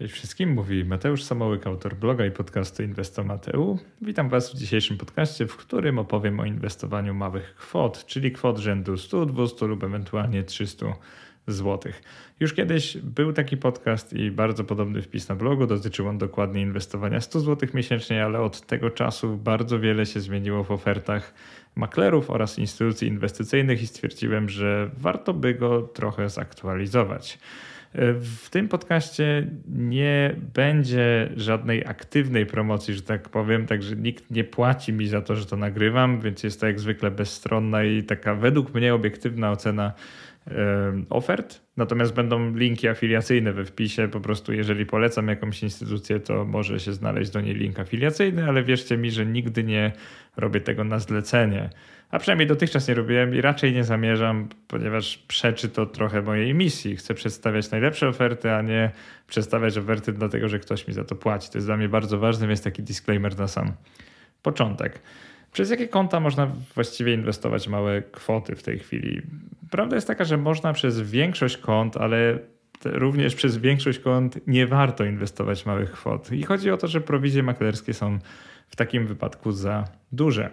Cześć wszystkim, mówi Mateusz Samołyk, autor bloga i podcastu Inwestomateu. Witam Was w dzisiejszym podcaście, w którym opowiem o inwestowaniu małych kwot, czyli kwot rzędu 100, 200 lub ewentualnie 300 zł. Już kiedyś był taki podcast i bardzo podobny wpis na blogu. Dotyczył on dokładnie inwestowania 100 zł miesięcznie, ale od tego czasu bardzo wiele się zmieniło w ofertach maklerów oraz instytucji inwestycyjnych i stwierdziłem, że warto by go trochę zaktualizować. W tym podcaście nie będzie żadnej aktywnej promocji, że tak powiem, także nikt nie płaci mi za to, że to nagrywam, więc jest to jak zwykle bezstronna i taka według mnie obiektywna ocena ofert. Natomiast będą linki afiliacyjne we wpisie. Po prostu, jeżeli polecam jakąś instytucję, to może się znaleźć do niej link afiliacyjny, ale wierzcie mi, że nigdy nie robię tego na zlecenie. A przynajmniej dotychczas nie robiłem i raczej nie zamierzam, ponieważ przeczy to trochę mojej misji. Chcę przedstawiać najlepsze oferty, a nie przedstawiać oferty dlatego, że ktoś mi za to płaci. To jest dla mnie bardzo ważne, więc taki disclaimer na sam początek. Przez jakie konta można właściwie inwestować małe kwoty w tej chwili? Prawda jest taka, że można przez większość kont, ale również przez większość kont nie warto inwestować małych kwot. I chodzi o to, że prowizje maklerskie są w takim wypadku za duże.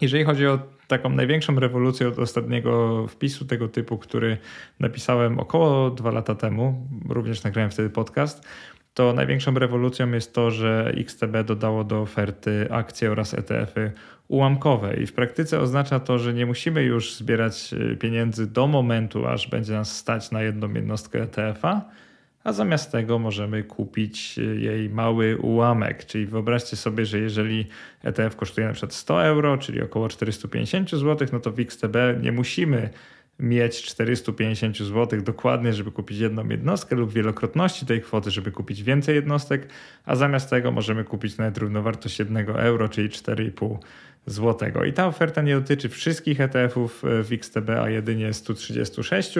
Jeżeli chodzi o taką największą rewolucję od ostatniego wpisu tego typu, który napisałem około dwa lata temu, również nagrałem wtedy podcast, to największą rewolucją jest to, że XTB dodało do oferty akcje oraz ETF-y ułamkowe i w praktyce oznacza to, że nie musimy już zbierać e, pieniędzy do momentu, aż będzie nas stać na jedną jednostkę ETF-a, a zamiast tego możemy kupić e, jej mały ułamek. Czyli wyobraźcie sobie, że jeżeli ETF kosztuje przykład 100 euro, czyli około 450 zł, no to w XTB nie musimy mieć 450 zł dokładnie, żeby kupić jedną jednostkę lub wielokrotności tej kwoty, żeby kupić więcej jednostek, a zamiast tego możemy kupić nawet równowartość 1 euro, czyli 4,5 zł. I ta oferta nie dotyczy wszystkich ETF-ów w XTB, a jedynie 136.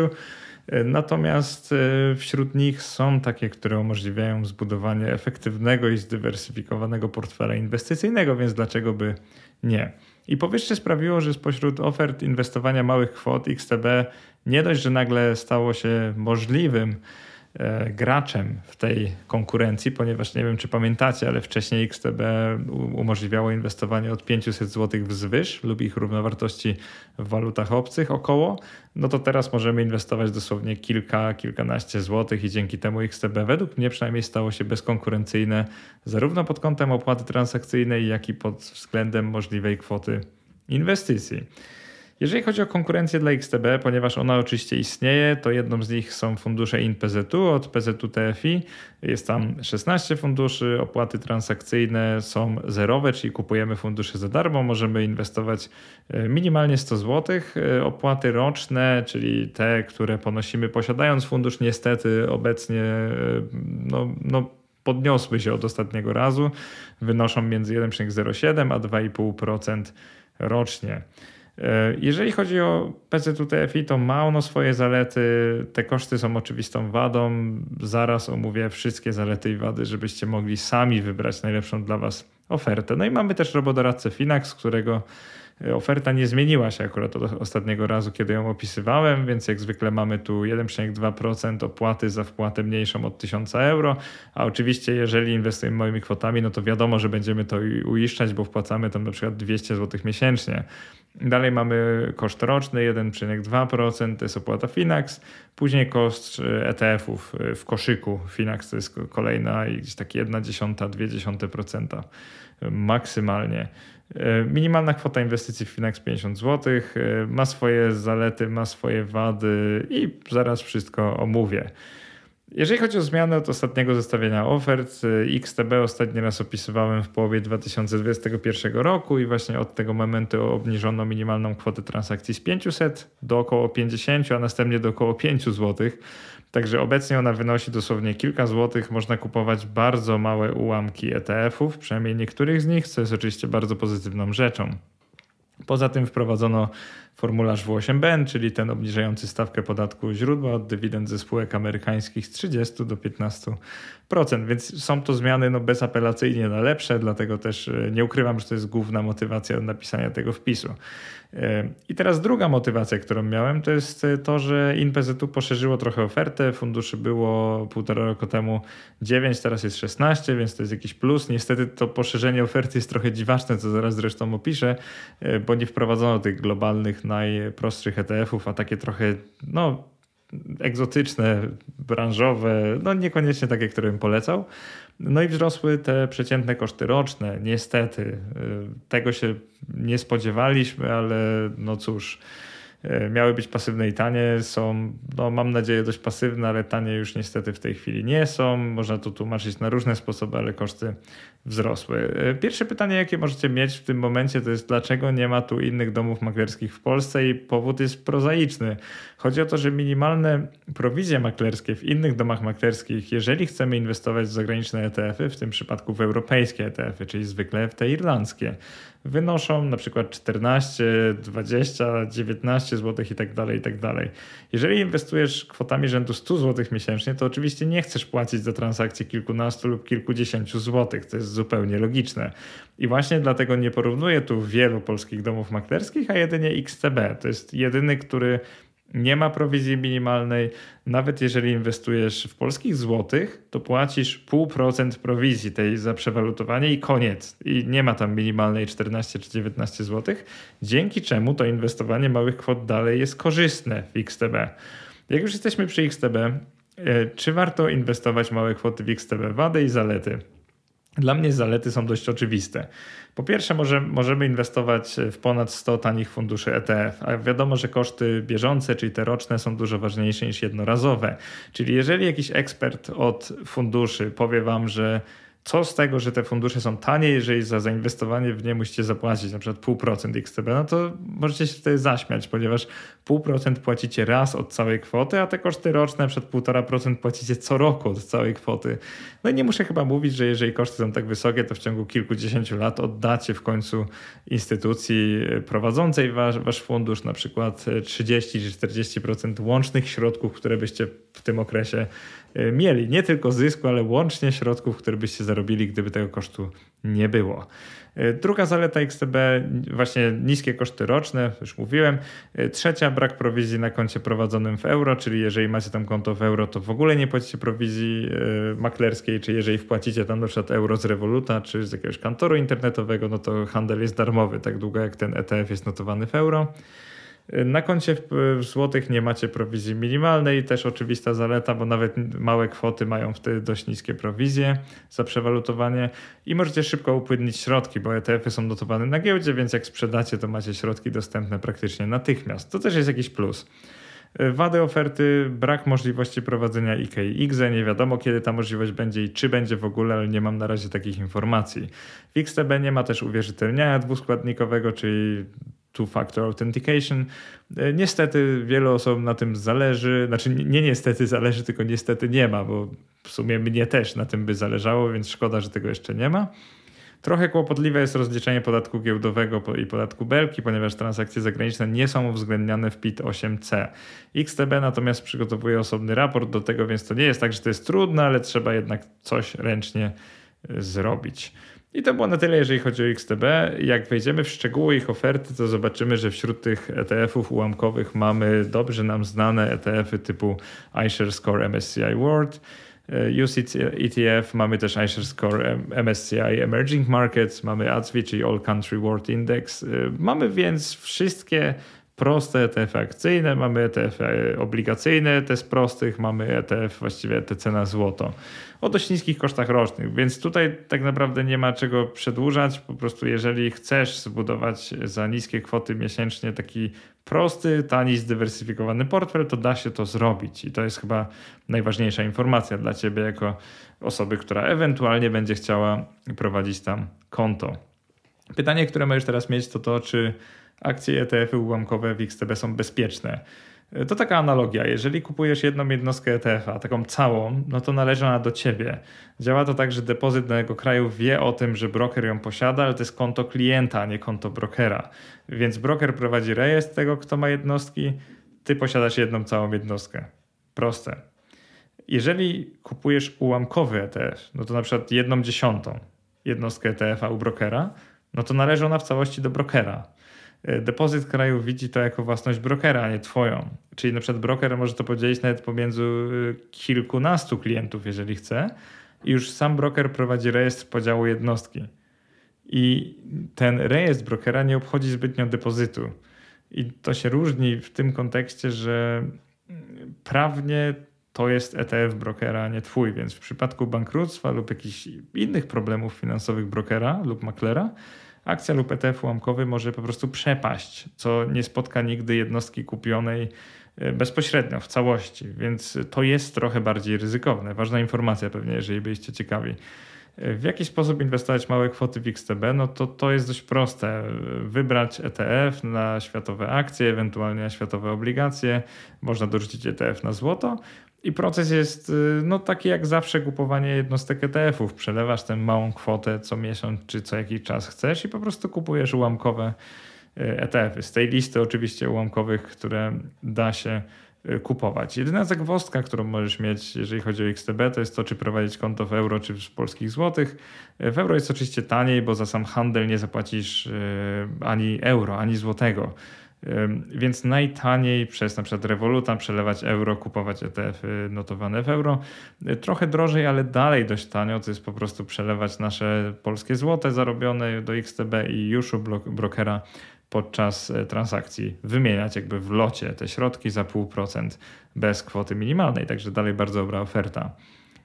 Natomiast e, wśród nich są takie, które umożliwiają zbudowanie efektywnego i zdywersyfikowanego portfela inwestycyjnego, więc dlaczego by nie? I powyższe sprawiło, że spośród ofert inwestowania małych kwot XTB nie dość, że nagle stało się możliwym graczem w tej konkurencji, ponieważ nie wiem, czy pamiętacie, ale wcześniej XTB umożliwiało inwestowanie od 500 zł wzwyż lub ich równowartości w walutach obcych około, no to teraz możemy inwestować dosłownie kilka, kilkanaście złotych i dzięki temu XTB według mnie przynajmniej stało się bezkonkurencyjne zarówno pod kątem opłaty transakcyjnej, jak i pod względem możliwej kwoty inwestycji. Jeżeli chodzi o konkurencję dla XTB, ponieważ ona oczywiście istnieje, to jedną z nich są fundusze InPZU od PZU TFI. Jest tam 16 funduszy, opłaty transakcyjne są zerowe, czyli kupujemy fundusze za darmo, możemy inwestować e, minimalnie 100 zł. E, opłaty roczne, czyli te, które ponosimy posiadając fundusz, niestety obecnie e, no, no podniosły się od ostatniego razu, wynoszą między 1,07 a 2,5% rocznie. E, jeżeli chodzi o PZUTFI, to ma ono swoje zalety. Te koszty są oczywistą wadą. Zaraz omówię wszystkie zalety i wady, żebyście mogli sami wybrać najlepszą dla Was ofertę. No i mamy też robodoradcę Finax, którego e, oferta nie zmieniła się akurat od ostatniego razu, kiedy ją opisywałem, więc jak zwykle mamy tu 1,2% opłaty za wpłatę mniejszą od 1000 euro, a oczywiście jeżeli inwestujemy moimi kwotami, no to wiadomo, że będziemy to uiszczać, bo wpłacamy tam na przykład 200 zł miesięcznie. Dalej mamy koszt roczny 1,2%, to jest opłata Finax. Później koszt e, ETF-ów e, w koszyku Finax to jest kolejna gdzieś takie 1,1-2% maksymalnie. E, minimalna kwota inwestycji w Finax 50 zł. Ma swoje zalety, ma swoje wady i zaraz wszystko omówię. Jeżeli chodzi o zmianę od ostatniego zestawienia ofert, y, XTB ostatni raz opisywałem w połowie 2021 roku i właśnie od tego momentu obniżono minimalną kwotę transakcji z 500 do około 50, a następnie do około 5 zł. Także obecnie ona wynosi dosłownie kilka złotych. Można kupować bardzo małe ułamki ETF-ów, przynajmniej niektórych z nich, co jest oczywiście bardzo pozytywną rzeczą. Poza tym wprowadzono formularz W8BN, czyli ten obniżający stawkę podatku źródła od dywidend ze spółek amerykańskich z 30 do 15%. Więc są to zmiany no, bezapelacyjnie na lepsze, dlatego też e, nie ukrywam, że to jest główna motywacja do napisania tego wpisu. E, I teraz druga motywacja, którą miałem, to jest to, że InPZU poszerzyło trochę ofertę. Funduszy było półtora roku temu 9, teraz jest 16, więc to jest jakiś plus. Niestety to poszerzenie oferty jest trochę dziwaczne, co zaraz zresztą opiszę, e, bo nie wprowadzono tych globalnych, najprostszych ETF-ów, a takie trochę, no, egzotyczne, branżowe, no niekoniecznie takie, które bym polecał. No i wzrosły te przeciętne koszty roczne. Niestety y, tego się nie spodziewaliśmy, ale no cóż, miały być pasywne i tanie, są, no mam nadzieję, dość pasywne, ale tanie już niestety w tej chwili nie są. Można to tłumaczyć na różne sposoby, ale koszty wzrosły. E, pierwsze pytanie, jakie możecie mieć w tym momencie, to jest dlaczego nie ma tu innych domów maklerskich w Polsce i powód jest prozaiczny. Chodzi o to, że minimalne prowizje maklerskie w innych domach maklerskich, jeżeli chcemy inwestować w zagraniczne ETF-y, w tym przypadku w europejskie ETF-y, czyli zwykle w te irlandzkie, wynoszą na przykład 14, 20, 19 zł i tak dalej, i tak dalej. Jeżeli inwestujesz kwotami rzędu 100 zł miesięcznie, to oczywiście nie chcesz płacić za transakcje kilkunastu lub kilkudziesięciu złotych. To jest zupełnie logiczne. I właśnie dlatego nie porównuję tu wielu polskich domów maklerskich, a jedynie XTB. To jest jedyny, który nie ma prowizji minimalnej. Nawet jeżeli inwestujesz w polskich złotych, to płacisz 0,5% prowizji tej za przewalutowanie i koniec. I nie ma tam minimalnej 14 czy 19 złotych, dzięki czemu to inwestowanie małych kwot dalej jest korzystne w XTB. Jak już jesteśmy przy XTB, e, czy warto inwestować małe kwoty w XTB? Wady i zalety. Dla mnie zalety są dość oczywiste. Po pierwsze, może, możemy inwestować w ponad 100 tanich funduszy ETF, a wiadomo, że koszty bieżące, czyli te roczne, są dużo ważniejsze niż jednorazowe. Czyli jeżeli jakiś ekspert od funduszy powie Wam, że co z tego, że te fundusze są tanie, jeżeli za zainwestowanie w nie musicie zapłacić na przykład 0,5% XTB, no to możecie się wtedy zaśmiać, ponieważ 0,5% płacicie raz od całej kwoty, a te koszty roczne przed 1,5% płacicie co roku od całej kwoty. No i nie muszę chyba mówić, że jeżeli koszty są tak wysokie, to w ciągu kilkudziesięciu lat oddacie w końcu instytucji prowadzącej wasz, wasz fundusz na przykład 30 czy 40% łącznych środków, które byście w tym okresie E, mieli. Nie tylko zysku, ale łącznie środków, które byście zarobili, gdyby tego kosztu nie było. E, druga zaleta XTB, właśnie niskie koszty roczne, już mówiłem. E, trzecia, brak prowizji na koncie prowadzonym w euro, czyli jeżeli macie tam konto w euro, to w ogóle nie płacicie prowizji maklerskiej, czy jeżeli wpłacicie tam na przykład euro z Revoluta, czy z jakiegoś kantoru internetowego, no to handel jest darmowy, tak długo jak ten ETF jest notowany w euro. Na koncie w złotych nie macie prowizji minimalnej, też oczywista zaleta, bo nawet małe kwoty mają wtedy dość niskie prowizje za przewalutowanie i możecie szybko upłynnić środki, bo ETF-y są notowane na giełdzie, więc jak sprzedacie, to macie środki dostępne praktycznie natychmiast. To też jest jakiś plus. Wady oferty, brak możliwości prowadzenia IKX, nie wiadomo kiedy ta możliwość będzie i czy będzie w ogóle, ale nie mam na razie takich informacji. W XTB nie ma też uwierzytelniania dwuskładnikowego, czyli two-factor authentication. E, niestety wielu osobom na tym zależy, znaczy nie niestety zależy, tylko niestety nie ma, bo w sumie mnie też na tym by zależało, więc szkoda, że tego jeszcze nie ma. Trochę kłopotliwe jest rozliczenie podatku giełdowego i podatku belki, ponieważ transakcje zagraniczne nie są uwzględniane w PIT 8C. XTB natomiast przygotowuje osobny raport do tego, więc to nie jest tak, że to jest trudne, ale trzeba jednak coś ręcznie e, zrobić. I to było na tyle, jeżeli chodzi o XTB. Jak wejdziemy w szczegóły ich oferty, to zobaczymy, że wśród tych ETF-ów ułamkowych mamy dobrze nam znane ETF-y typu iShares Core MSCI World, e, UCITS ETF, mamy też iShares Core MSCI Emerging Markets, mamy ADSWI, czyli All Country World Index. E, mamy więc wszystkie proste ETF akcyjne, mamy ETF obligacyjne, te z prostych, mamy ETF właściwie ETC na złoto o dość niskich kosztach rocznych, więc tutaj tak naprawdę nie ma czego przedłużać. Po prostu jeżeli chcesz zbudować za niskie kwoty miesięcznie taki prosty, tani, zdywersyfikowany portfel, to da się to zrobić i to jest chyba najważniejsza informacja dla ciebie jako osoby, która ewentualnie będzie chciała prowadzić tam konto. Pytanie, które możesz teraz mieć, to to, czy akcje ETF-y ułamkowe w XTB są bezpieczne. To taka analogia. Jeżeli kupujesz jedną jednostkę ETF-a, taką całą, no to należy ona do ciebie. Działa to tak, że depozyt danego kraju wie o tym, że broker ją posiada, ale to jest konto klienta, a nie konto brokera. Więc broker prowadzi rejestr tego, kto ma jednostki, ty posiadasz jedną całą jednostkę. Proste. Jeżeli kupujesz ułamkowy ETF, no to na przykład jedną dziesiątą jednostkę ETF-a u brokera, no to należy ona w całości do brokera. E, depozyt kraju widzi to jako własność brokera, a nie twoją. Czyli na przykład broker może to podzielić nawet pomiędzy e, kilkunastu klientów, jeżeli chce, i już sam broker prowadzi rejestr podziału jednostki. I ten rejestr brokera nie obchodzi zbytnio depozytu. I to się różni w tym kontekście, że prawnie to jest ETF brokera, a nie twój, więc w przypadku bankructwa lub jakichś innych problemów finansowych brokera lub maklera, akcja lub ETF ułamkowy może po prostu przepaść, co nie spotka nigdy jednostki kupionej e, bezpośrednio, w całości, więc to jest trochę bardziej ryzykowne. Ważna informacja pewnie, jeżeli byliście ciekawi. E, w jaki sposób inwestować małe kwoty w XTB? No to to jest dość proste. Wybrać ETF na światowe akcje, ewentualnie na światowe obligacje. Można dorzucić ETF na złoto i proces jest y, no, taki jak zawsze kupowanie jednostek ETF-ów. Przelewasz tę małą kwotę co miesiąc czy co jakiś czas chcesz i po prostu kupujesz ułamkowe y, ETF-y. Z tej listy oczywiście ułamkowych, które da się y, kupować. Jedyna zagwozdka, którą możesz mieć, jeżeli chodzi o XTB, to jest to, czy prowadzić konto w euro, czy w polskich złotych. W euro jest oczywiście taniej, bo za sam handel nie zapłacisz ani euro, ani złotego. Więc najtaniej przez na przykład Revoluta przelewać euro, kupować ETF-y notowane w euro. Trochę drożej, ale dalej dość tanio, to jest po prostu przelewać nasze polskie złote zarobione do XTB i już u brokera podczas e, transakcji wymieniać jakby w locie te środki za 0,5% bez kwoty minimalnej, także dalej bardzo dobra oferta.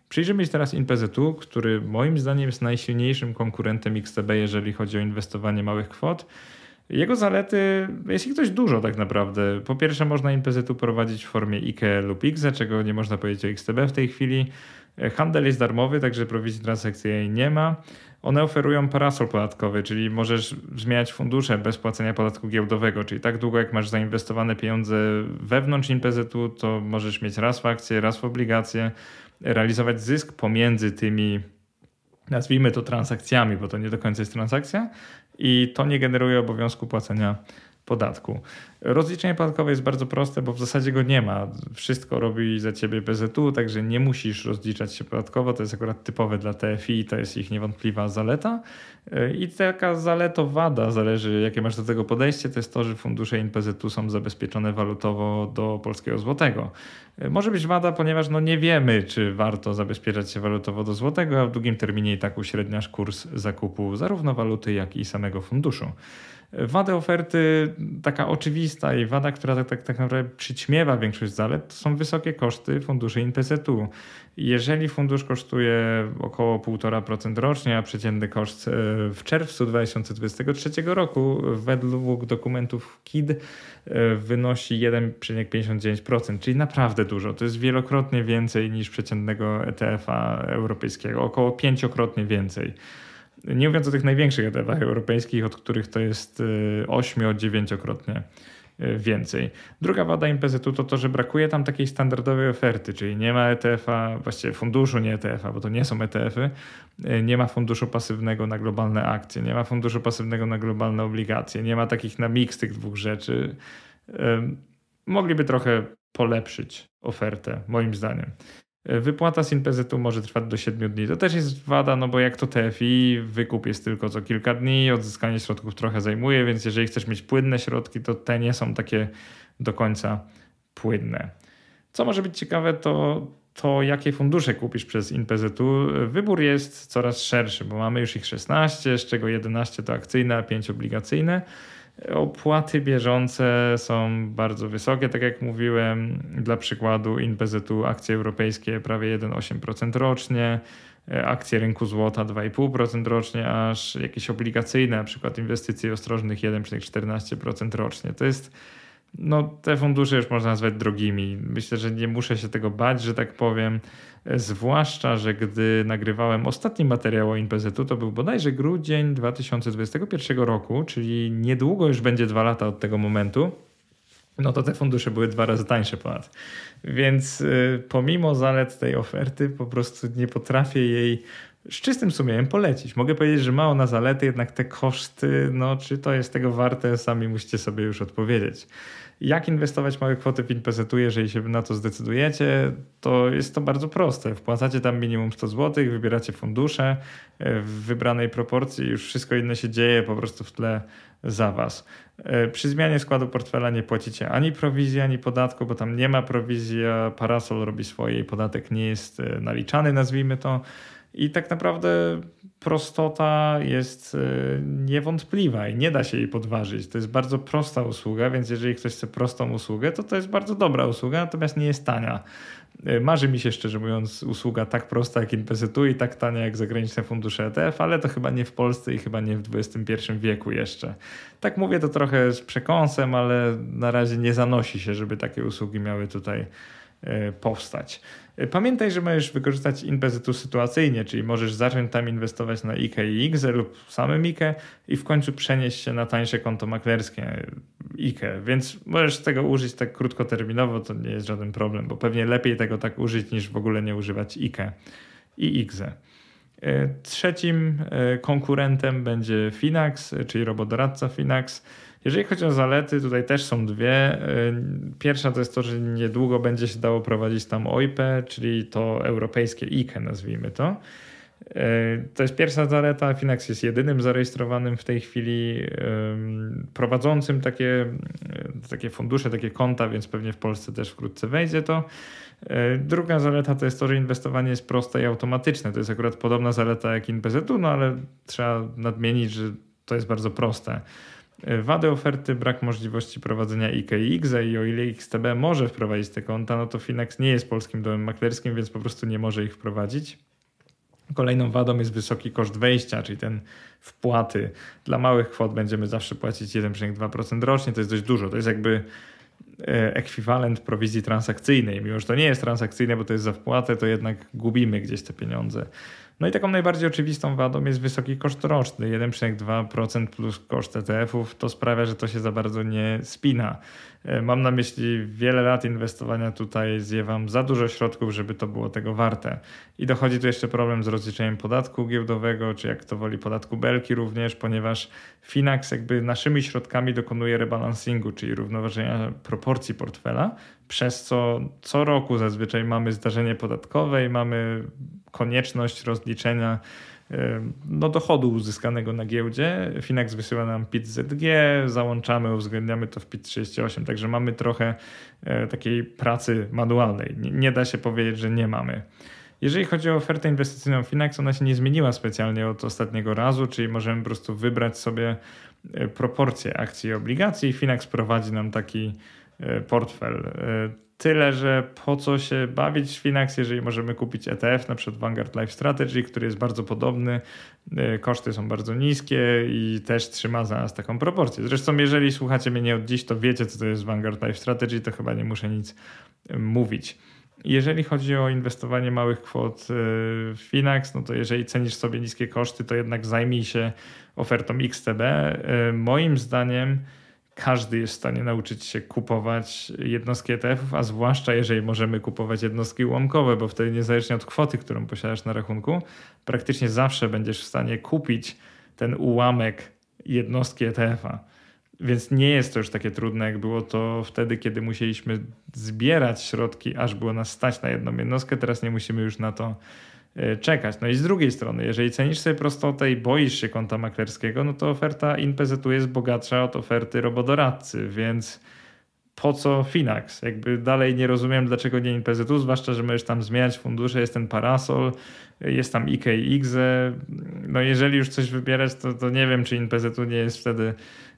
Przyjrzymy się teraz InPZU, który moim zdaniem jest najsilniejszym konkurentem XTB, jeżeli chodzi o inwestowanie małych kwot. Jego zalety jest ich dość dużo tak naprawdę. Po pierwsze można imprezy prowadzić w formie IKE lub IGZE, czego nie można powiedzieć o XTB w tej chwili. Handel jest darmowy, także prowizji transakcyjnej nie ma. One oferują parasol podatkowy, czyli możesz zmieniać fundusze bez płacenia podatku giełdowego, czyli tak długo jak masz zainwestowane pieniądze wewnątrz imprezytu, to możesz mieć raz w akcje, raz w obligacje, realizować zysk pomiędzy tymi nazwijmy to transakcjami, bo to nie do końca jest transakcja, i to nie generuje obowiązku płacenia podatku. Rozliczenie podatkowe jest bardzo proste, bo w zasadzie go nie ma. Wszystko robi za ciebie PZU, także nie musisz rozliczać się podatkowo. To jest akurat typowe dla TFI to jest ich niewątpliwa zaleta. I taka zaleta wada, zależy jakie masz do tego podejście, to jest to, że fundusze INPZ są zabezpieczone walutowo do polskiego złotego. Może być wada, ponieważ no nie wiemy, czy warto zabezpieczać się walutowo do złotego, a w długim terminie i tak uśredniasz kurs zakupu zarówno waluty, jak i samego funduszu. Wadę oferty, taka oczywista i wada, która tak, tak, tak naprawdę przyćmiewa większość zalet, to są wysokie koszty funduszy INPZ-u. Jeżeli fundusz kosztuje około 1,5% rocznie, a przeciętny koszt e, w czerwcu 2023 roku według dokumentów KID e, wynosi 1,59%, czyli naprawdę dużo. To jest wielokrotnie więcej niż przeciętnego ETF-a europejskiego, około pięciokrotnie więcej. Nie mówiąc o tych największych ETF-ach europejskich, od których to jest 8-9-krotnie y, y, więcej. Druga wada impezytu to to, że brakuje tam takiej standardowej oferty, czyli nie ma ETF-a, właściwie funduszu nie ETF-a, bo to nie są ETF-y, y, nie ma funduszu pasywnego na globalne akcje, nie ma funduszu pasywnego na globalne obligacje, nie ma takich na miks tych dwóch rzeczy. Mogliby trochę polepszyć ofertę, moim zdaniem. Wypłata z NPZ-u może trwać do 7 dni. To też jest wada, no bo jak to TFI, wykup jest tylko co kilka dni, odzyskanie środków trochę zajmuje, więc jeżeli chcesz mieć płynne środki, to te nie są takie do końca płynne. Co może być ciekawe, to to jakie fundusze kupisz przez InPZU. Wybór jest coraz szerszy, bo mamy już ich 16, z czego 11 to akcyjne, a 5 obligacyjne. Opłaty bieżące są bardzo wysokie, tak jak mówiłem. Dla przykładu InPZU akcje europejskie prawie 1,8% rocznie, akcje rynku złota 2,5% rocznie, aż jakieś obligacyjne, na przykład inwestycje ostrożnych 1,14% rocznie. To jest no, te fundusze już można nazwać drogimi. Myślę, że nie muszę się tego bać, że tak powiem. Zwłaszcza, że gdy nagrywałem ostatni materiał o InPZ-u, to był bodajże grudzień 2021 roku, czyli niedługo już będzie dwa lata od tego momentu. no to te fundusze były dwa razy tańsze ponad. Więc y, pomimo zalet tej oferty, po prostu nie potrafię jej z czystym sumieniem polecić. Mogę powiedzieć, że ma ona zalety, jednak te koszty, no czy to jest tego warte, sami musicie sobie już odpowiedzieć. Jak inwestować małe kwoty w Inpesetu, jeżeli się na to zdecydujecie, to jest to bardzo proste. Wpłacacie tam minimum 100 zł, wybieracie fundusze e, w wybranej proporcji, już wszystko inne się dzieje po prostu w tle za was. E, przy zmianie składu portfela nie płacicie ani prowizji, ani podatku, bo tam nie ma prowizji, a Parasol robi swoje i podatek nie jest e, naliczany, nazwijmy to. I tak naprawdę prostota jest e, niewątpliwa i nie da się jej podważyć. To jest bardzo prosta usługa, więc jeżeli ktoś chce prostą usługę, to to jest bardzo dobra usługa, natomiast nie jest tania. E, marzy mi się szczerze mówiąc usługa tak prosta jak Inpesetu i tak tania jak zagraniczne fundusze ETF, ale to chyba nie w Polsce i chyba nie w XXI wieku jeszcze. Tak mówię to trochę z przekąsem, ale na razie nie zanosi się, żeby takie usługi miały tutaj E, powstać. E, pamiętaj, że możesz wykorzystać inwestytu sytuacyjnie, czyli możesz zacząć tam inwestować na IKE i IGZE lub samym IKE i w końcu przenieść się na tańsze konto maklerskie IKE, więc możesz tego użyć tak krótkoterminowo, to nie jest żaden problem, bo pewnie lepiej tego tak użyć niż w ogóle nie używać IKE i IGZE. E, trzecim konkurentem będzie Finax, czyli robodoradca Finax. Jeżeli chodzi o zalety, tutaj też są dwie. Y, pierwsza to jest to, że niedługo będzie się dało prowadzić tam OIP, czyli to europejskie IKE, nazwijmy to. Y, to jest pierwsza zaleta. Finax jest jedynym zarejestrowanym w tej chwili prowadzącym takie, y, takie fundusze, takie konta, więc pewnie w Polsce też wkrótce wejdzie to. Druga zaleta to jest to, że inwestowanie jest proste i automatyczne. To jest akurat podobna zaleta jak InPZU, no ale trzeba nadmienić, że to jest bardzo proste. Wady oferty, brak możliwości prowadzenia IKE i IGZE i o ile XTB może wprowadzić te konta, no to Finax nie jest polskim domem maklerskim, więc po prostu nie może ich wprowadzić. Kolejną wadą jest wysoki koszt wejścia, czyli ten wpłaty. Dla małych kwot będziemy zawsze płacić 1,2% rocznie, to jest dość dużo. To jest jakby e, ekwiwalent prowizji transakcyjnej. Mimo, że to nie jest transakcyjne, bo to jest za wpłatę, to jednak gubimy gdzieś te pieniądze. No i taką najbardziej oczywistą wadą jest wysoki koszt roczny. 1,2% plus koszt ETF-ów to sprawia, że to się za bardzo nie spina. E, mam na myśli wiele lat inwestowania tutaj zje wam za dużo środków, żeby to było tego warte. I dochodzi tu jeszcze problem z rozliczeniem podatku giełdowego, czy jak to woli podatku belki również, ponieważ Finax jakby naszymi środkami dokonuje rebalansingu, czyli równoważenia proporcji portfela, przez co co roku zazwyczaj mamy zdarzenie podatkowe i mamy konieczność rozliczenia no, dochodu uzyskanego na giełdzie. Finax wysyła nam PIT ZG, załączamy, uwzględniamy to w PIT 38, także mamy trochę e, takiej pracy manualnej. Nie, da się powiedzieć, że nie mamy. Jeżeli chodzi o ofertę inwestycyjną Finax, ona się nie zmieniła specjalnie od ostatniego razu, czyli możemy po prostu wybrać sobie e, proporcje akcji i obligacji. Finax prowadzi nam taki portfel. Tyle, że po co się bawić w Finax, jeżeli możemy kupić ETF, na przykład Vanguard Life Strategy, który jest bardzo podobny, y, koszty są bardzo niskie i też trzyma za nas taką proporcję. Zresztą, jeżeli słuchacie mnie nie od dziś, to wiecie, co to jest Vanguard Life Strategy, to chyba nie muszę nic mówić. Jeżeli chodzi o inwestowanie małych kwot w Finax, no to jeżeli cenisz sobie niskie koszty, to jednak zajmij się ofertą XTB. Moim zdaniem, każdy jest w stanie nauczyć się kupować jednostki ETF-ów, a zwłaszcza jeżeli możemy kupować jednostki ułamkowe, bo wtedy niezależnie od kwoty, którą posiadasz na rachunku, praktycznie zawsze będziesz w stanie kupić ten ułamek jednostki ETF-a. Więc nie jest to już takie trudne, jak było to wtedy, kiedy musieliśmy zbierać środki, aż było nas stać na jedną jednostkę. Teraz nie musimy już na to czekać. No i z drugiej strony, jeżeli cenisz sobie prostotę i boisz się konta maklerskiego, no to oferta InPZU jest bogatsza od oferty robodoradcy, więc po co Finax? Jakby dalej nie rozumiem, dlaczego nie InPZU, zwłaszcza, że możesz tam zmieniać fundusze, jest ten parasol, jest tam IK i IGZE. No jeżeli już coś wybierać, to, to nie wiem, czy InPZU nie jest wtedy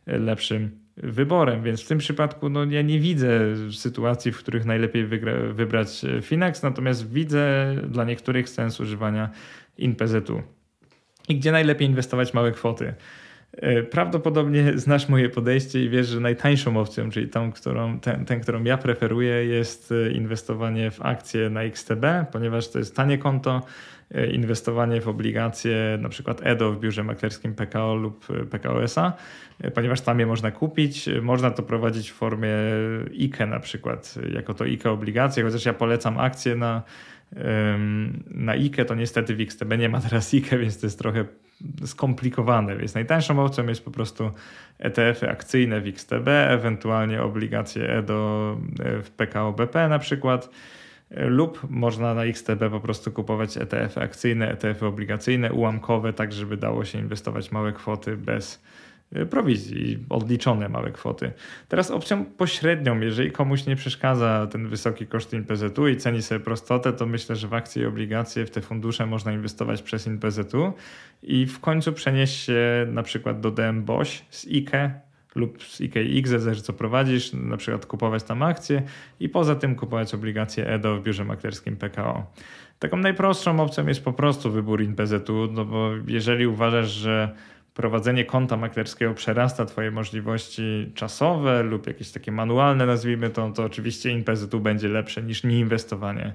lepszym wyborem, więc w tym przypadku no, ja nie widzę sytuacji, w których najlepiej wygra, wybrać e, Finax, natomiast widzę dla niektórych sens używania InPZU. I gdzie najlepiej inwestować małe kwoty? E, prawdopodobnie znasz moje podejście i wiesz, że najtańszą opcją, czyli tą, którą, ten, ten, którą ja preferuję, jest e, inwestowanie w akcje na XTB, ponieważ to jest tanie konto, e, inwestowanie w obligacje, na przykład EDO w biurze maklerskim PKO lub PKO SA, ponieważ tam je można kupić. Można to prowadzić w formie IKE na przykład, jako to IKE obligacje, chociaż ja polecam akcje na na IKE to niestety w XTB nie ma teraz IKE, więc to jest trochę skomplikowane, więc najtańszą opcją jest po prostu ETF-y akcyjne w XTB, ewentualnie obligacje EDO w PKO BP na przykład lub można na XTB po prostu kupować ETF-y akcyjne, ETF-y obligacyjne, ułamkowe, tak żeby dało się inwestować małe kwoty bez prowizji, odliczone małe kwoty. Teraz opcją pośrednią, jeżeli komuś nie przeszkadza ten wysoki koszt INPZ-u i ceni sobie prostotę, to myślę, że w akcje i obligacje, w te fundusze można inwestować przez INPZ-u i w końcu przenieść się na przykład do DM BOŚ z IKE lub z IKX, zależy co prowadzisz, na przykład kupować tam akcje i poza tym kupować obligacje EDO w biurze maklerskim PKO. Taką najprostszą opcją jest po prostu wybór INPZ-u, no bo jeżeli uważasz, że prowadzenie konta maklerskiego przerasta Twoje możliwości czasowe lub jakieś takie manualne, nazwijmy to, to oczywiście InPZU będzie lepsze niż nieinwestowanie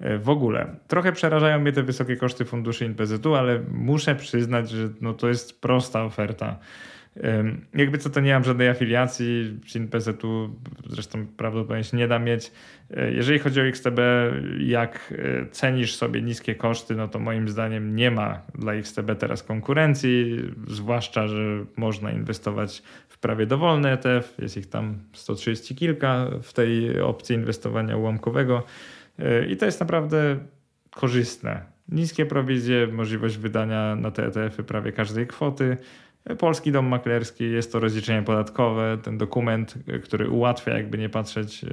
e, w ogóle. Trochę przerażają mnie te wysokie koszty funduszy InPZU, ale muszę przyznać, że no to jest prosta oferta. Jakby co to nie mam żadnej afiliacji, PZU zresztą prawdopodobnie nie da mieć. E, jeżeli chodzi o XTB, jak e, cenisz sobie niskie koszty, no to moim zdaniem nie ma dla XTB teraz konkurencji, zwłaszcza, że można inwestować w prawie dowolny ETF, jest ich tam 130 kilka w tej opcji inwestowania ułamkowego e, i to jest naprawdę korzystne. Niskie prowizje, możliwość wydania na te ETF-y prawie każdej kwoty, Polski Dom Maklerski jest to rozliczenie podatkowe, ten dokument, który ułatwia, jakby nie patrzeć, e,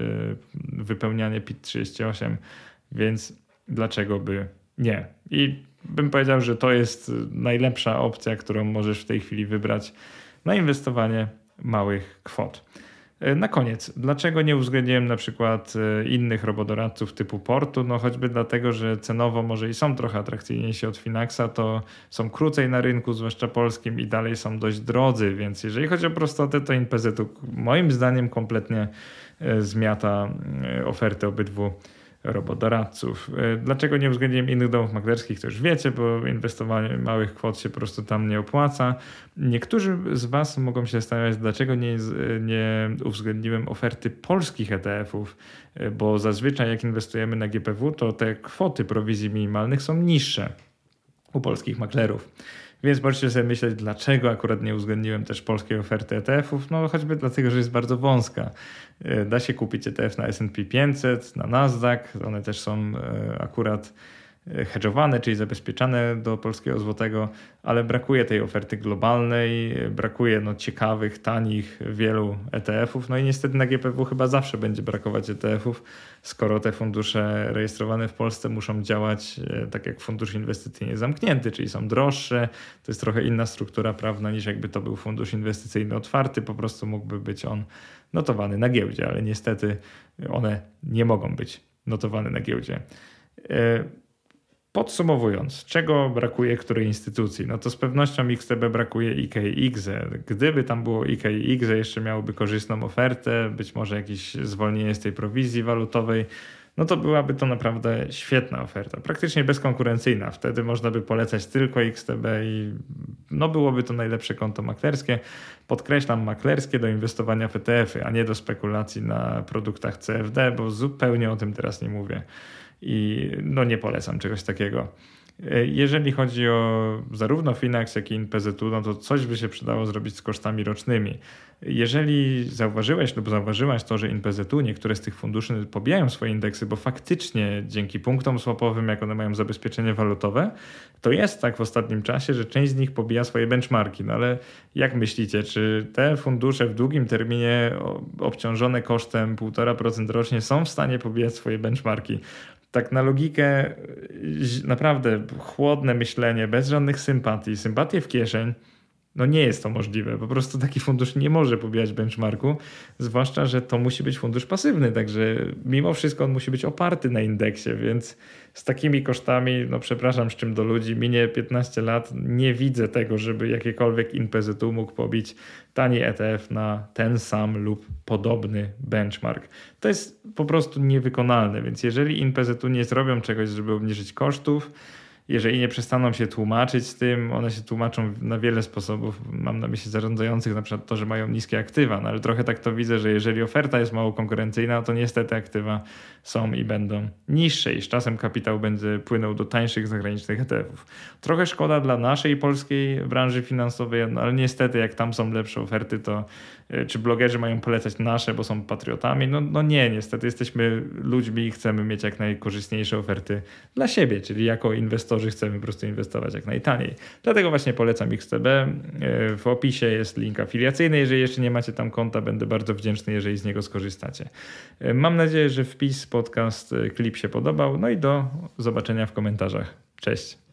wypełnianie PIT 38, więc dlaczego by nie? I bym powiedział, że to jest najlepsza opcja, którą możesz w tej chwili wybrać na inwestowanie małych kwot. E, na koniec, dlaczego nie uwzględniłem na przykład e, innych robodoradców typu Portu? No choćby dlatego, że cenowo może i są trochę atrakcyjniejsi od Finaxa, to są krócej na rynku, zwłaszcza polskim i dalej są dość drodzy, więc jeżeli chodzi o prostotę, to InPZ moim zdaniem kompletnie e, zmiata oferty obydwu robodoradców. E, dlaczego nie uwzględniłem innych domów maklerskich, to już wiecie, bo inwestowanie małych kwot się po prostu tam nie opłaca. Niektórzy z Was mogą się zastanawiać, dlaczego nie, nie uwzględniłem oferty polskich ETF-ów, e, bo zazwyczaj jak inwestujemy na GPW, to te kwoty prowizji minimalnych są niższe u polskich maklerów. Więc możecie sobie myśleć, dlaczego akurat nie uwzględniłem też polskiej oferty ETF-ów. No choćby dlatego, że jest bardzo wąska. E, da się kupić ETF na S&P 500, na Nasdaq. One też są e, akurat hedżowane, czyli zabezpieczane do polskiego złotego, ale brakuje tej oferty globalnej, brakuje no, ciekawych, tanich, wielu ETF-ów. No i niestety na GPW chyba zawsze będzie brakować ETF-ów, skoro te fundusze rejestrowane w Polsce muszą działać e, tak jak fundusz inwestycyjny zamknięty, czyli są droższe. To jest trochę inna struktura prawna niż jakby to był fundusz inwestycyjny otwarty, po prostu mógłby być on notowany na giełdzie, ale niestety one nie mogą być notowane na giełdzie. E, Podsumowując, czego brakuje której instytucji? No to z pewnością XTB brakuje IKX. Gdyby tam było IKX, jeszcze miałoby korzystną ofertę, być może jakieś zwolnienie z tej prowizji walutowej, no to byłaby to naprawdę świetna oferta, praktycznie bezkonkurencyjna. Wtedy można by polecać tylko XTB i no byłoby to najlepsze konto maklerskie. Podkreślam maklerskie do inwestowania w ETF-y, a nie do spekulacji na produktach CFD, bo zupełnie o tym teraz nie mówię i no nie polecam czegoś takiego. E, jeżeli chodzi o zarówno Finax, jak i InPZU, no to coś by się przydało zrobić z kosztami rocznymi. Jeżeli zauważyłeś lub zauważyłaś to, że InPZU, niektóre z tych funduszy pobijają swoje indeksy, bo faktycznie dzięki punktom swapowym, jak one mają zabezpieczenie walutowe, to jest tak w ostatnim czasie, że część z nich pobija swoje benchmarki. No ale jak myślicie, czy te fundusze w długim terminie obciążone kosztem 1,5% rocznie są w stanie pobijać swoje benchmarki? Tak na logikę, naprawdę chłodne myślenie, bez żadnych sympatii, sympatie w kieszeń, no nie jest to możliwe. Po prostu taki fundusz nie może pobijać benchmarku, zwłaszcza, że to musi być fundusz pasywny, także mimo wszystko on musi być oparty na indeksie, więc z takimi kosztami, no przepraszam, z czym do ludzi, minie 15 lat, nie widzę tego, żeby jakiekolwiek InPZU mógł pobić tani ETF na ten sam lub podobny benchmark. To jest po prostu niewykonalne, więc jeżeli InPZU nie zrobią czegoś, żeby obniżyć kosztów, jeżeli nie przestaną się tłumaczyć z tym, one się tłumaczą na wiele sposobów. Mam na myśli zarządzających na przykład to, że mają niskie aktywa, no ale trochę tak to widzę, że jeżeli oferta jest mało konkurencyjna, to niestety aktywa są i będą niższe i z czasem kapitał będzie płynął do tańszych zagranicznych ETF-ów. Trochę szkoda dla naszej polskiej branży finansowej, no ale niestety jak tam są lepsze oferty, to czy blogerzy mają polecać nasze, bo są patriotami? No, no nie, niestety jesteśmy ludźmi i chcemy mieć jak najkorzystniejsze oferty dla siebie, czyli jako inwestorzy chcemy po prostu inwestować jak najtaniej. Dlatego właśnie polecam XTB. E, w opisie jest link afiliacyjny. Jeżeli jeszcze nie macie tam konta, będę bardzo wdzięczny, jeżeli z niego skorzystacie. E, mam nadzieję, że wpis podcast, klip się podobał. No i do zobaczenia w komentarzach. Cześć.